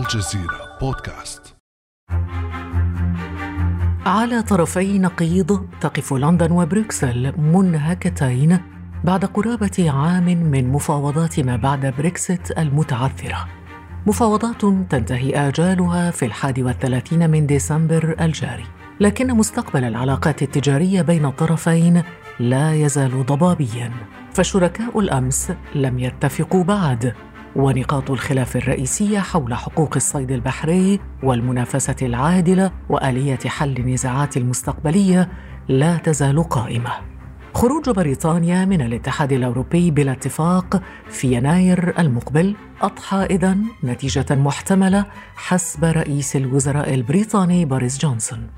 الجزيرة بودكاست. على طرفي نقيض تقف لندن وبروكسل منهكتين بعد قرابة عام من مفاوضات ما بعد بريكسيت المتعثرة. مفاوضات تنتهي آجالها في الحادي والثلاثين من ديسمبر الجاري. لكن مستقبل العلاقات التجارية بين الطرفين لا يزال ضبابيا. فشركاء الأمس لم يتفقوا بعد. ونقاط الخلاف الرئيسية حول حقوق الصيد البحري والمنافسة العادلة وآلية حل النزاعات المستقبلية لا تزال قائمة خروج بريطانيا من الاتحاد الأوروبي بلا اتفاق في يناير المقبل أضحى اذا نتيجة محتملة حسب رئيس الوزراء البريطاني بوريس جونسون.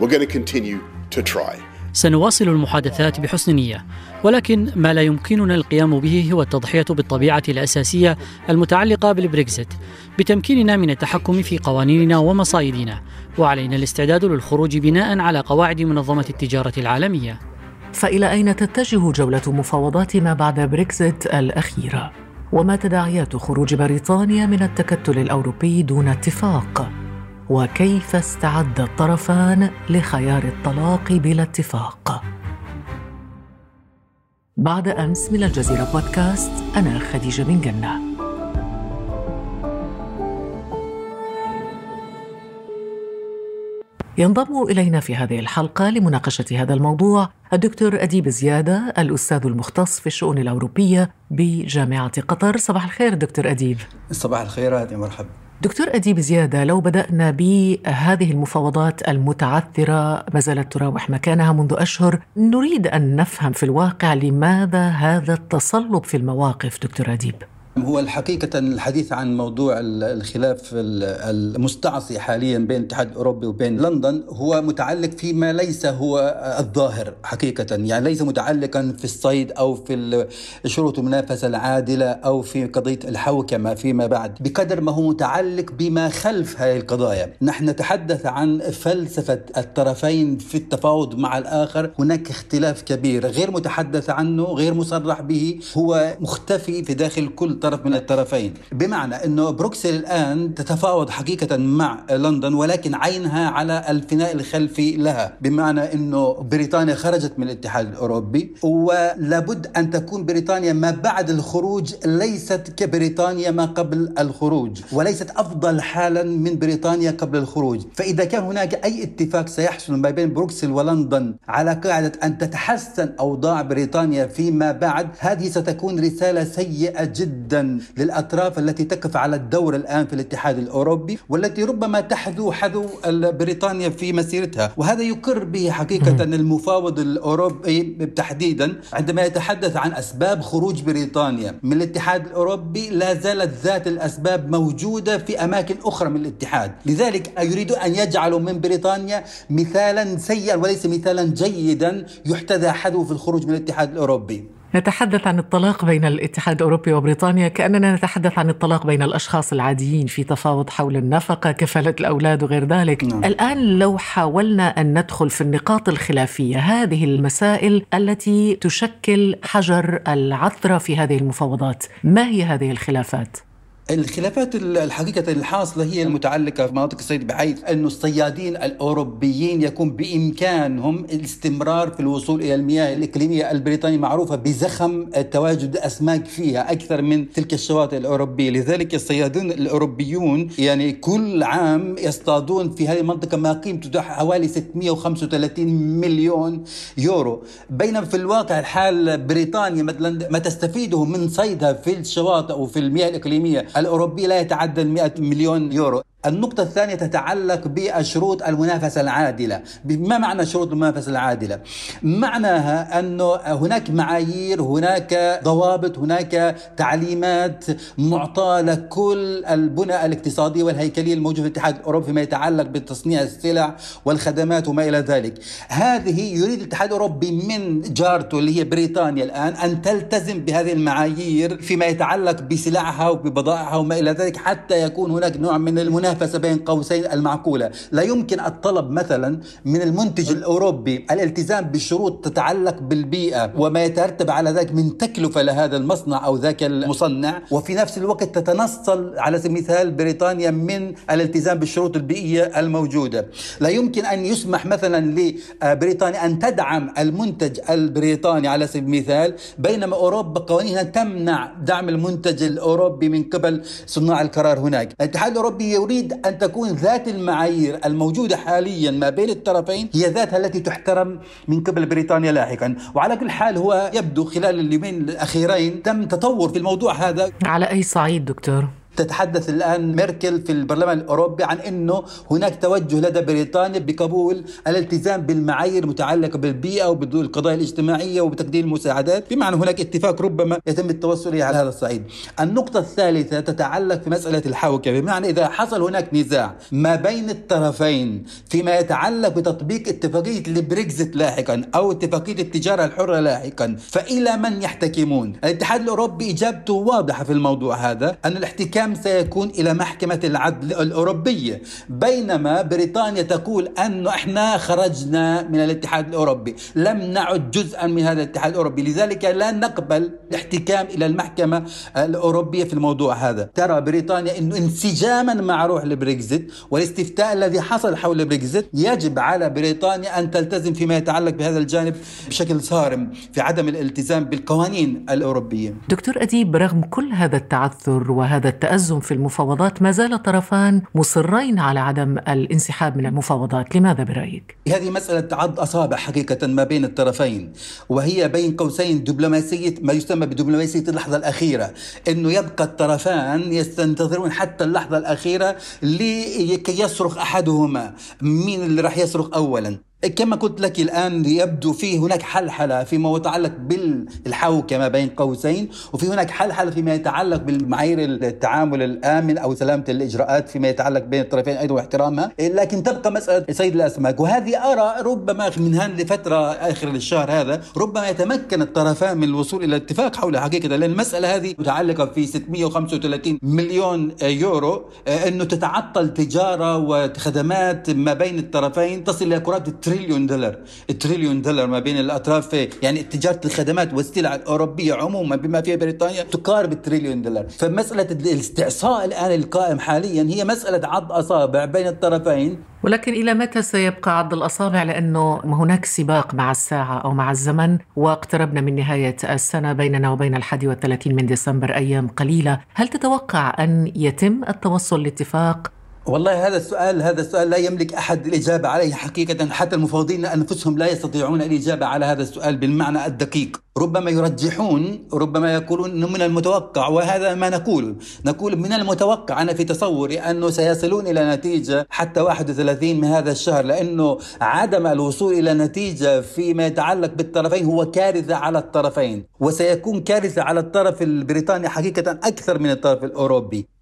We're going to continue to try. سنواصل المحادثات بحسن نية ولكن ما لا يمكننا القيام به هو التضحية بالطبيعة الأساسية المتعلقة بالبريكزيت بتمكيننا من التحكم في قوانيننا ومصايدنا وعلينا الاستعداد للخروج بناء على قواعد منظمة التجارة العالمية فإلى أين تتجه جولة مفاوضات ما بعد بريكزيت الأخيرة؟ وما تداعيات خروج بريطانيا من التكتل الأوروبي دون اتفاق؟ وكيف استعد الطرفان لخيار الطلاق بلا اتفاق؟ بعد أمس من الجزيرة بودكاست أنا خديجة بن جنة. ينضم إلينا في هذه الحلقة لمناقشة هذا الموضوع الدكتور أديب زيادة الأستاذ المختص في الشؤون الأوروبية بجامعة قطر. صباح الخير دكتور أديب. صباح الخير يا مرحبا. دكتور أديب زيادة لو بدأنا بهذه المفاوضات المتعثرة ما زالت تراوح مكانها منذ أشهر نريد أن نفهم في الواقع لماذا هذا التصلب في المواقف دكتور أديب؟ هو الحقيقة الحديث عن موضوع الخلاف المستعصي حاليا بين الاتحاد الأوروبي وبين لندن هو متعلق فيما ليس هو الظاهر حقيقة. يعني ليس متعلقا في الصيد أو في شروط المنافسة العادلة أو في قضية الحوكمة فيما بعد بقدر ما هو متعلق بما خلف هذه القضايا. نحن نتحدث عن فلسفة الطرفين في التفاوض مع الآخر. هناك اختلاف كبير غير متحدث عنه غير مصرح به. هو مختفي في داخل كل طرف من الطرفين. بمعنى أنه بروكسل الآن تتفاوض حقيقة مع لندن ولكن عينها على الفناء الخلفي لها. بمعنى أنه بريطانيا خرجت من الاتحاد الأوروبي ولابد أن تكون بريطانيا ما بعد الخروج ليست كبريطانيا ما قبل الخروج وليست أفضل حالا من بريطانيا قبل الخروج. فإذا كان هناك أي اتفاق سيحصل ما بين بروكسل ولندن على قاعدة أن تتحسن أوضاع بريطانيا فيما بعد هذه ستكون رسالة سيئة جدا. جدا للأطراف التي تقف على الدور الآن في الاتحاد الأوروبي والتي ربما تحذو حذو بريطانيا في مسيرتها. وهذا يقر به حقيقة المفاوض الأوروبي تحديدا عندما يتحدث عن أسباب خروج بريطانيا من الاتحاد الأوروبي. لا زالت ذات الأسباب موجودة في أماكن أخرى من الاتحاد. لذلك يريد أن يجعلوا من بريطانيا مثالا سيئا وليس مثالا جيدا يحتذى حذو في الخروج من الاتحاد الأوروبي. نتحدث عن الطلاق بين الاتحاد الأوروبي وبريطانيا كأننا نتحدث عن الطلاق بين الأشخاص العاديين في تفاوض حول النفقة كفالة الأولاد وغير ذلك. نعم. الآن لو حاولنا أن ندخل في النقاط الخلافية هذه المسائل التي تشكل حجر العثرة في هذه المفاوضات. ما هي هذه الخلافات؟ الخلافات الحقيقة الحاصلة هي المتعلقة في مناطق الصيد بحيث أن الصيادين الأوروبيين يكون بإمكانهم الاستمرار في الوصول إلى المياه الإقليمية البريطانية معروفة بزخم تواجد أسماك فيها أكثر من تلك الشواطئ الأوروبية. لذلك الصيادون الأوروبيون يعني كل عام يصطادون في هذه المنطقة ما قيمته حوالي 635 مليون يورو. بينما في الواقع الحال بريطانيا مثلا ما تستفيده من صيدها في الشواطئ وفي المياه الإقليمية الأوروبي لا يتعدى 100 مليون يورو. النقطة الثانية تتعلق بشروط المنافسة العادلة. ما معنى شروط المنافسة العادلة؟ معناها أنه هناك معايير هناك ضوابط هناك تعليمات معطاة لكل البنى الاقتصادية والهيكلية الموجودة في الاتحاد الأوروبي فيما يتعلق بتصنيع السلع والخدمات وما إلى ذلك. هذه يريد الاتحاد الأوروبي من جارته اللي هي بريطانيا الآن أن تلتزم بهذه المعايير فيما يتعلق بسلعها وببضائعها وما إلى ذلك حتى يكون هناك نوع من المنافسة. المنافسة بين قوسين المعقولة. لا يمكن الطلب مثلا من المنتج الأوروبي الالتزام بشروط تتعلق بالبيئة وما يترتب على ذلك من تكلفة لهذا المصنع أو ذاك المصنع. وفي نفس الوقت تتنصل على سبيل المثال بريطانيا من الالتزام بالشروط البيئية الموجودة. لا يمكن أن يسمح مثلا لبريطانيا أن تدعم المنتج البريطاني على سبيل المثال بينما أوروبا قوانينها تمنع دعم المنتج الأوروبي من قبل صناع القرار هناك. الاتحاد الأوروبي يريد أن تكون ذات المعايير الموجودة حاليا ما بين الطرفين هي ذاتها التي تحترم من قبل بريطانيا لاحقا وعلى كل حال هو يبدو خلال اليومين الأخيرين تم تطور في الموضوع هذا على أي صعيد دكتور؟ تتحدث الآن ميركل في البرلمان الأوروبي عن أنه هناك توجه لدى بريطانيا بقبول الالتزام بالمعايير المتعلقة بالبيئة وبالقضايا الاجتماعية وبتقديم المساعدات. بمعنى هناك اتفاق ربما يتم التوصل إليه على هذا الصعيد. النقطة الثالثة تتعلق في مسألة الحوكة. بمعنى إذا حصل هناك نزاع ما بين الطرفين فيما يتعلق بتطبيق اتفاقية البريكزيت لاحقا أو اتفاقية التجارة الحرة لاحقا فإلى من يحتكمون؟ الاتحاد الأوروبي إجابته واضحة في الموضوع هذا أن الاحتكام الحكم سيكون إلى محكمة العدل الأوروبية؟ بينما بريطانيا تقول أنه إحنا خرجنا من الاتحاد الأوروبي لم نعد جزءا من هذا الاتحاد الأوروبي لذلك لا نقبل الاحتكام إلى المحكمة الأوروبية في الموضوع هذا. ترى بريطانيا أنه انسجاما مع روح البريكزيت والاستفتاء الذي حصل حول البريكزيت يجب على بريطانيا أن تلتزم فيما يتعلق بهذا الجانب بشكل صارم في عدم الالتزام بالقوانين الأوروبية. دكتور أديب رغم كل هذا التعثر وهذا التأثر التأزم في المفاوضات ما زال الطرفان مصرين على عدم الانسحاب من المفاوضات. لماذا برأيك؟ هذه مسألة عض أصابع حقيقة ما بين الطرفين وهي بين قوسين دبلوماسية ما يسمى بدبلوماسية اللحظة الأخيرة أنه يبقى الطرفان يستنتظرون حتى اللحظة الأخيرة لكي يصرخ أحدهما. مين اللي راح يصرخ أولا؟ كما قلت لك الآن يبدو في هناك حلحلة فيما يتعلق بالحوكة ما بين قوسين وفي هناك حلحلة فيما يتعلق بالمعايير التعامل الآمن أو سلامة الإجراءات فيما يتعلق بين الطرفين أيضا واحترامها لكن تبقى مسألة صيد الأسماك وهذه أرى ربما من هان لفترة آخر الشهر هذا ربما يتمكن الطرفان من الوصول إلى اتفاق حول حقيقة لأن المسألة هذه متعلقة في 635 مليون يورو أنه تتعطل تجارة وخدمات ما بين الطرفين تصل إلى قرابة تريليون دولار. تريليون دولار ما بين الأطراف يعني تجارة الخدمات والسلع الأوروبية عموما بما فيها بريطانيا تقارب التريليون دولار. فمسألة الاستعصاء الآن القائم حاليا هي مسألة عض أصابع بين الطرفين. ولكن إلى متى سيبقى عض الأصابع؟ لأنه هناك سباق مع الساعة أو مع الزمن واقتربنا من نهاية السنة بيننا وبين الحادي والثلاثين من ديسمبر أيام قليلة. هل تتوقع أن يتم التوصل لاتفاق والله هذا السؤال هذا السؤال لا يملك أحد الإجابة عليه حقيقة حتى المفوضين أنفسهم لا يستطيعون الإجابة على هذا السؤال بالمعنى الدقيق. ربما يرجحون ربما يقولون إنه من المتوقع وهذا ما نقول. نقول من المتوقع أنا في تصوري أنه سيصلون إلى نتيجة حتى 31 من هذا الشهر لأنه عدم الوصول إلى نتيجة فيما يتعلق بالطرفين هو كارثة على الطرفين وسيكون كارثة على الطرف البريطاني حقيقة أكثر من الطرف الأوروبي.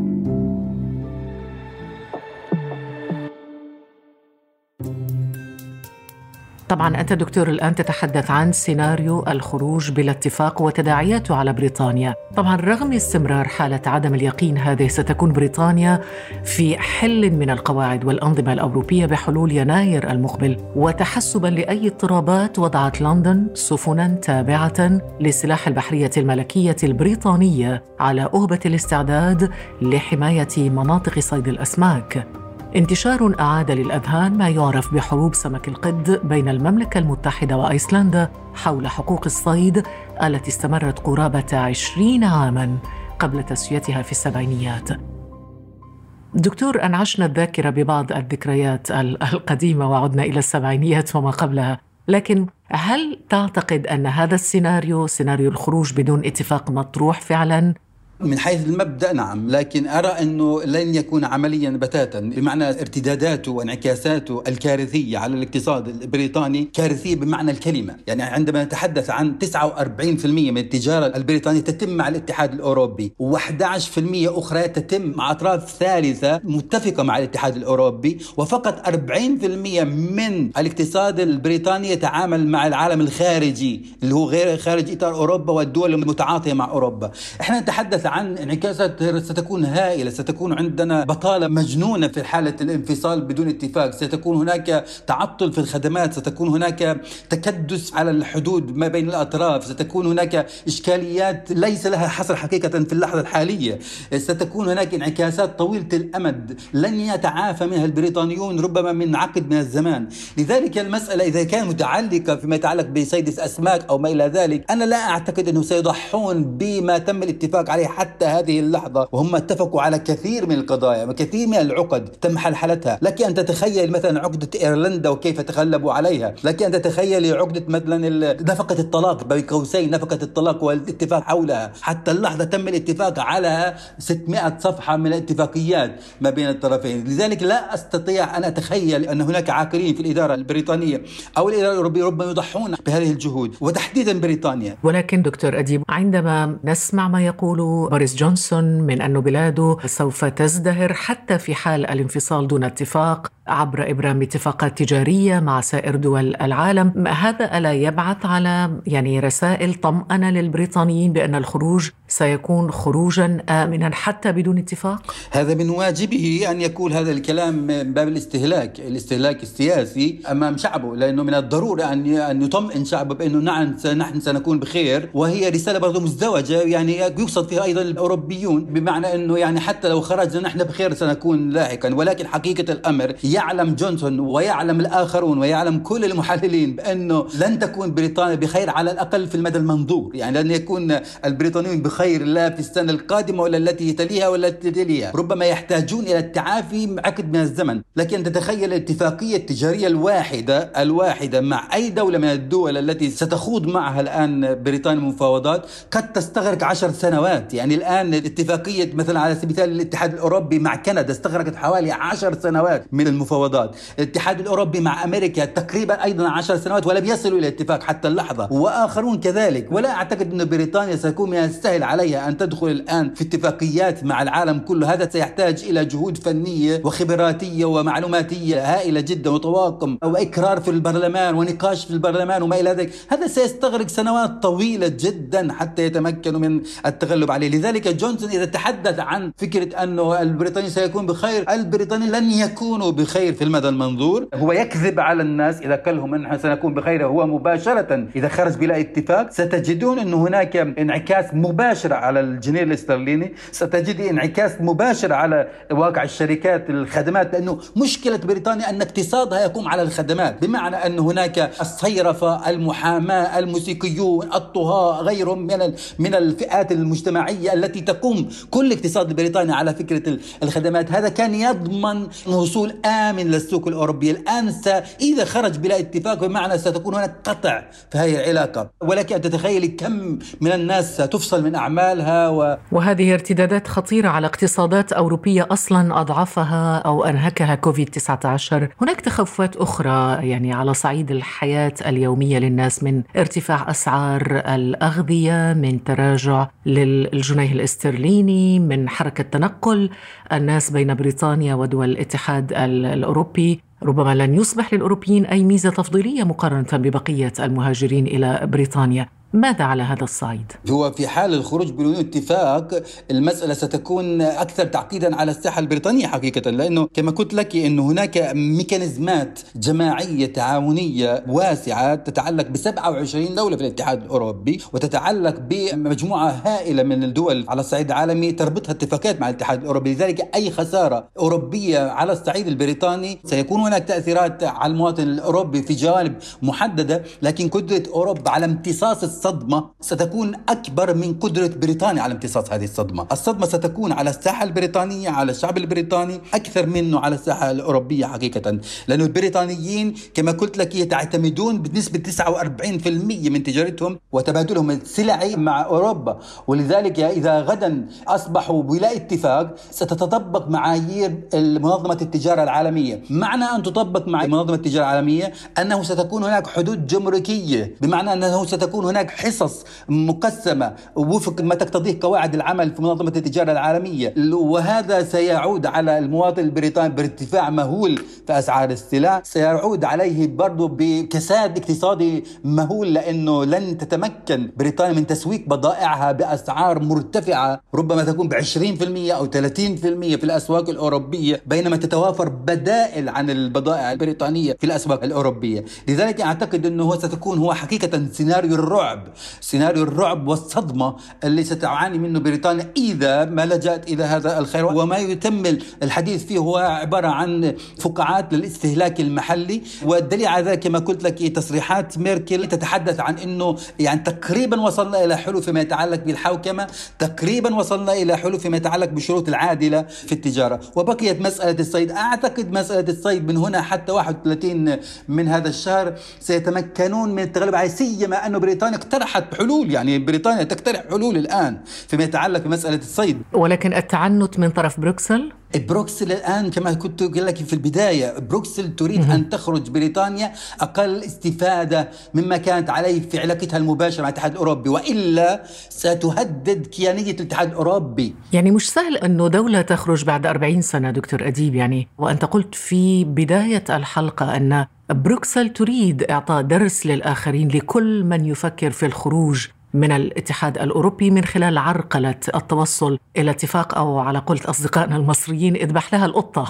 طبعا أنت دكتور الآن تتحدث عن سيناريو الخروج بلا اتفاق وتداعياته على بريطانيا. طبعا رغم استمرار حالة عدم اليقين هذه ستكون بريطانيا في حل من القواعد والأنظمة الأوروبية بحلول يناير المقبل. وتحسبا لأي اضطرابات وضعت لندن سفنا تابعة للسلاح البحرية الملكية البريطانية على أهبة الاستعداد لحماية مناطق صيد الأسماك. انتشار أعاد للأذهان ما يعرف بحروب سمك القد بين المملكة المتحدة وأيسلندا حول حقوق الصيد التي استمرت قرابة عشرين عاماً قبل تسويتها في السبعينيات. دكتور أنعشنا الذاكرة ببعض الذكريات القديمة وعدنا إلى السبعينيات وما قبلها. لكن هل تعتقد أن هذا السيناريو سيناريو الخروج بدون اتفاق مطروح فعلا من حيث المبدأ نعم. لكن أرى أنه لن يكون عمليا بتاتا بمعنى ارتداداته وانعكاساته الكارثية على الاقتصاد البريطاني. كارثية بمعنى الكلمة. يعني عندما نتحدث عن 49% من التجارة البريطانية تتم مع الاتحاد الأوروبي و11% أخرى تتم مع أطراف ثالثة متفقة مع الاتحاد الأوروبي وفقط 40% من الاقتصاد البريطاني يتعامل مع العالم الخارجي اللي هو غير خارج إطار أوروبا والدول المتعاطية مع أوروبا. إحنا نتحدث عن انعكاسات ستكون هائلة ستكون عندنا بطالة مجنونة في حالة الانفصال بدون اتفاق. ستكون هناك تعطل في الخدمات ستكون هناك تكدس على الحدود ما بين الأطراف ستكون هناك إشكاليات ليس لها حصر حقيقة في اللحظة الحالية. ستكون هناك انعكاسات طويلة الأمد لن يتعافى منها البريطانيون ربما من عقد من الزمان. لذلك المسألة إذا كانت متعلقة فيما يتعلق بصيد اسماك أو ما إلى ذلك أنا لا أعتقد أنه سيضحون بما تم الاتفاق عليه حتى هذه اللحظة وهم اتفقوا على كثير من القضايا وكثير من العقد تم حلحلتها. لك أن تتخيل مثلا عقدة إيرلندا وكيف تغلبوا عليها. لك أن تتخيل عقدة مثلا نفقة الطلاق بين قوسين نفقة الطلاق والاتفاق حولها. حتى اللحظة تم الاتفاق على 600 صفحة من الاتفاقيات ما بين الطرفين. لذلك لا أستطيع أن أتخيل أن هناك عاقلين في الإدارة البريطانية أو الإدارة الأوروبية ربما يضحون بهذه الجهود. وتحديدا بريطانيا. ولكن دكتور أديب عندما نسمع ما يقول بوريس جونسون من أن بلاده سوف تزدهر حتى في حال الانفصال دون اتفاق. عبر إبرام اتفاقات تجارية مع سائر دول العالم، هذا ألا يبعث على يعني رسائل طمأنة للبريطانيين بأن الخروج سيكون خروجا امنا حتى بدون اتفاق؟ هذا من واجبه أن يقول هذا الكلام من باب الاستهلاك، الاستهلاك السياسي أمام شعبه لأنه من الضرورة أن أن يطمئن شعبه بأنه نعم نحن سنكون بخير. وهي رسالة برضه مزدوجة يعني يقصد فيها أيضا الأوروبيون بمعنى أنه يعني حتى لو خرجنا نحن بخير سنكون لاحقا. ولكن حقيقة الأمر يعلم جونسون ويعلم الآخرون ويعلم كل المحللين بأنه لن تكون بريطانيا بخير على الأقل في المدى المنظور. يعني لن يكون البريطانيون بخير لا في السنة القادمة ولا التي تليها ولا التي تليها. ربما يحتاجون إلى التعافي عقد من الزمن. لكن تتخيل الاتفاقية التجارية الواحده الواحدة مع أي دولة من الدول التي ستخوض معها الآن بريطانيا مفاوضات قد تستغرق عشر سنوات. يعني الآن اتفاقيه مثلا على سبيل المثال الاتحاد الأوروبي مع كندا استغرقت حوالي عشر سنوات من المفاوضات. الاتحاد الأوروبي مع أمريكا تقريبا أيضا عشر سنوات ولم يصلوا إلى اتفاق حتى اللحظة. وآخرون كذلك. ولا أعتقد أن بريطانيا سيكون من السهل عليها أن تدخل الآن في اتفاقيات مع العالم كله. هذا سيحتاج إلى جهود فنية وخبراتية ومعلوماتية هائلة جدا وطواقم واكرار في البرلمان ونقاش في البرلمان وما إلى ذلك. هذا سيستغرق سنوات طويلة جدا حتى يتمكنوا من التغلب عليه. لذلك جونسون إذا تحدث عن فكرة أنه البريطاني سيكون بخير البريطاني لن يكونوا بخير. في المدى المنظور. هو يكذب على الناس إذا قال لهم نحن سنكون بخير هو مباشرة إذا خرج بلا اتفاق ستجدون إنه هناك انعكاس مباشر على الجنيه الاسترليني ستجد انعكاس مباشر على واقع الشركات الخدمات لأنه مشكلة بريطانيا أن اقتصادها يقوم على الخدمات بمعنى أن هناك الصيرفة المحاماة الموسيقيون الطهاة غيرهم من من الفئات المجتمعية التي تقوم كل اقتصاد بريطانيا على فكرة الخدمات. هذا كان يضمن وصول امن للسوق الاوروبيه الآن س... إذا خرج بلا اتفاق بمعنى ستكون هناك قطع في هذه العلاقة. ولكن أن تتخيلي كم من الناس ستفصل من أعمالها و... وهذه ارتدادات خطيرة على اقتصادات أوروبية أصلا أضعفها أو أنهكها كوفيد 19 هناك تخوفات أخرى يعني على صعيد الحياة اليومية للناس من ارتفاع أسعار الأغذية من تراجع للجنيه الاسترليني من حركة تنقل الناس بين بريطانيا ودول الاتحاد الأوروبي ربما لن يصبح للأوروبيين أي ميزة تفضيلية مقارنة ببقية المهاجرين إلى بريطانيا. ماذا على هذا الصعيد؟ هو في حال الخروج بدون اتفاق المسألة ستكون أكثر تعقيدا على الساحة البريطانية حقيقة لأنه كما قلت لك أن هناك ميكانيزمات جماعية تعاونية واسعة تتعلق ب 27 دولة في الاتحاد الأوروبي وتتعلق بمجموعة هائلة من الدول على الصعيد العالمي تربطها اتفاقات مع الاتحاد الأوروبي لذلك أي خسارة أوروبية على الصعيد البريطاني سيكون هناك تأثيرات على المواطن الأوروبي في جوانب محددة لكن قدرة أوروبا على امتصاص الصدمة ستكون أكبر من قدرة بريطانيا على امتصاص هذه الصدمة. الصدمة ستكون على الساحة البريطانية على الشعب البريطاني أكثر منه على الساحة الأوروبية حقيقة. لأن البريطانيين كما قلت لك يعتمدون بنسبة 49% من تجارتهم وتبادلهم السلعي مع أوروبا. ولذلك إذا غدا أصبحوا بلا اتفاق ستتطبق معايير منظمة التجارة العالمية. معنى أن تطبق مع منظمة التجارة العالمية أنه ستكون هناك حدود جمركية. بمعنى أنه ستكون هناك حصص مقسمة وفق ما تقتضيه قواعد العمل في منظمة التجارة العالمية. وهذا سيعود على المواطن البريطاني بارتفاع مهول في أسعار السلع. سيعود عليه برضو بكساد اقتصادي مهول لأنه لن تتمكن بريطانيا من تسويق بضائعها بأسعار مرتفعة ربما تكون ب 20% أو 30% في الأسواق الأوروبية بينما تتوافر بدائل عن البضائع البريطانية في الأسواق الأوروبية. لذلك أعتقد أنه هو ستكون هو حقيقة سيناريو الرعب سيناريو الرعب والصدمة اللي ستعاني منه بريطانيا إذا ما لجأت إلى هذا الخير. وما يتم الحديث فيه هو عبارة عن فقاعات للاستهلاك المحلي والدليل على ذلك كما قلت لك تصريحات ميركل تتحدث عن أنه يعني تقريبا وصلنا إلى حلول فيما يتعلق بالحوكمة تقريبا وصلنا إلى حلول فيما يتعلق بالشروط العادلة في التجارة. وبقيت مسألة الصيد. أعتقد مسألة الصيد من هنا حتى 31 من هذا الشهر سيتمكنون من التغلب عليه سيما أن بريطانيا اقترحت حلول يعني بريطانيا تقترح حلول الآن فيما يتعلق بمسألة الصيد. ولكن التعنت من طرف بروكسل؟ بروكسل الآن كما كنت أقول لك في البداية بروكسل تريد أن تخرج بريطانيا أقل استفادة مما كانت عليه في علاقتها المباشرة مع الاتحاد الأوروبي وإلا ستهدد كيانية الاتحاد الأوروبي. يعني مش سهل انه دولة تخرج بعد 40 سنة دكتور أديب يعني وأنت قلت في بداية الحلقة أن بروكسل تريد إعطاء درس للآخرين لكل من يفكر في الخروج من الاتحاد الأوروبي من خلال عرقلة التوصل إلى اتفاق أو على قولة أصدقائنا المصريين اذبح لها القطة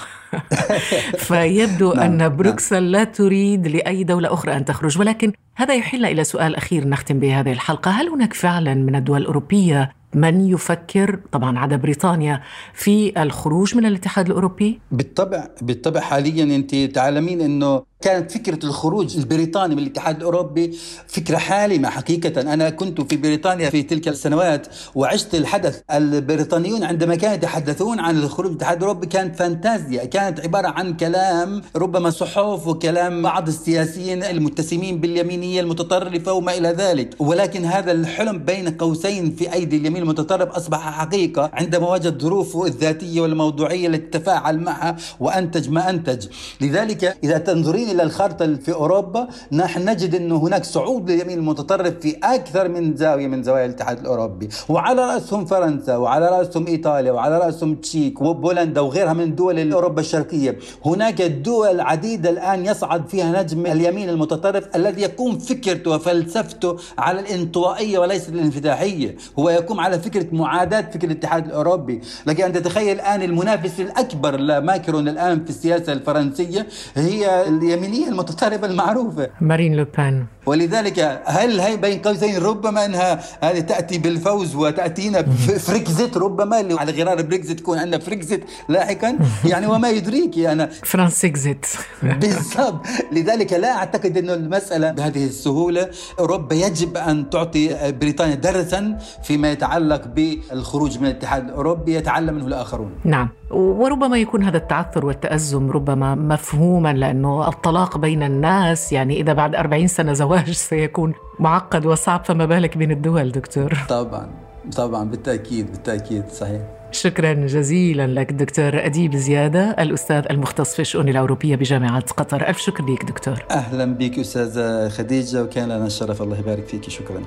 فيبدو نعم، أن نعم. بروكسل لا تريد لأي دولة أخرى أن تخرج ولكن هذا يحيلنا إلى سؤال أخير نختم به هذه الحلقة هل هناك فعلا من الدول الأوروبية من يفكر طبعا عدا بريطانيا في الخروج من الاتحاد الأوروبي؟ بالطبع بالطبع حاليا أنت تعلمين أنه كانت فكرة الخروج البريطاني من الاتحاد الأوروبي فكرة حالمة حقيقة. أنا كنت في بريطانيا في تلك السنوات وعشت الحدث. البريطانيون عندما كانوا يتحدثون عن الخروج من الاتحاد الأوروبي كانت فانتازيا. كانت عبارة عن كلام ربما صحف وكلام بعض السياسيين المتسمين باليمينية المتطرفة وما إلى ذلك. ولكن هذا الحلم بين قوسين في أيدي اليمين المتطرف أصبح حقيقة عندما وجد ظروفه الذاتية والموضوعية التي تفاعل معها وأنتج ما أنتج. لذلك إذا تنظرين إلى الخارطه في أوروبا نحن نجد إنه هناك صعود لليمين المتطرف في أكثر من زاوية من زوايا الاتحاد الأوروبي. وعلى رأسهم فرنسا وعلى رأسهم إيطاليا وعلى رأسهم تشيك وبولندا وغيرها من دول اوروبا الشرقية. هناك دول عديدة الآن يصعد فيها نجم اليمين المتطرف الذي يقوم فكرته وفلسفته على الانطوائية وليس الانفتاحية. هو يقوم على فكرة معاداة فكره الاتحاد الأوروبي. لكن أن تتخيل الآن المنافس الأكبر لماكرون الآن في السياسة الفرنسية هي اليمين اليمينيه المتطرفه المعروفة. مارين لوبان ولذلك هل هي بين قوسين؟ ربما أنها هذه تأتي بالفوز وتأتينا فريكزيت ربما اللي على غرار بريكزيت تكون عندنا فريكزيت لاحقا. يعني وما يدريك أنا فرانسيكزيت. بالضبط. لذلك لا أعتقد انه المسألة بهذه السهولة اوروبا يجب أن تعطي بريطانيا درسا فيما يتعلق بالخروج من الاتحاد الأوروبي يتعلم منه الآخرون. نعم. وربما يكون هذا التعثر والتأزم ربما مفهوما لأنه الطلاق بين الناس يعني إذا بعد 40 سنة زواج سيكون معقد وصعب فما بالك بين الدول دكتور؟ طبعا طبعا بالتأكيد بالتأكيد صحيح. شكرا جزيلا لك دكتور أديب زيادة الأستاذ المختص في الشؤون الأوروبية بجامعة قطر. ألف شكر لك دكتور. أهلا بك أستاذة خديجة وكان لنا الشرف الله يبارك فيك شكرا.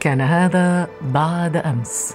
كان هذا بعد أمس.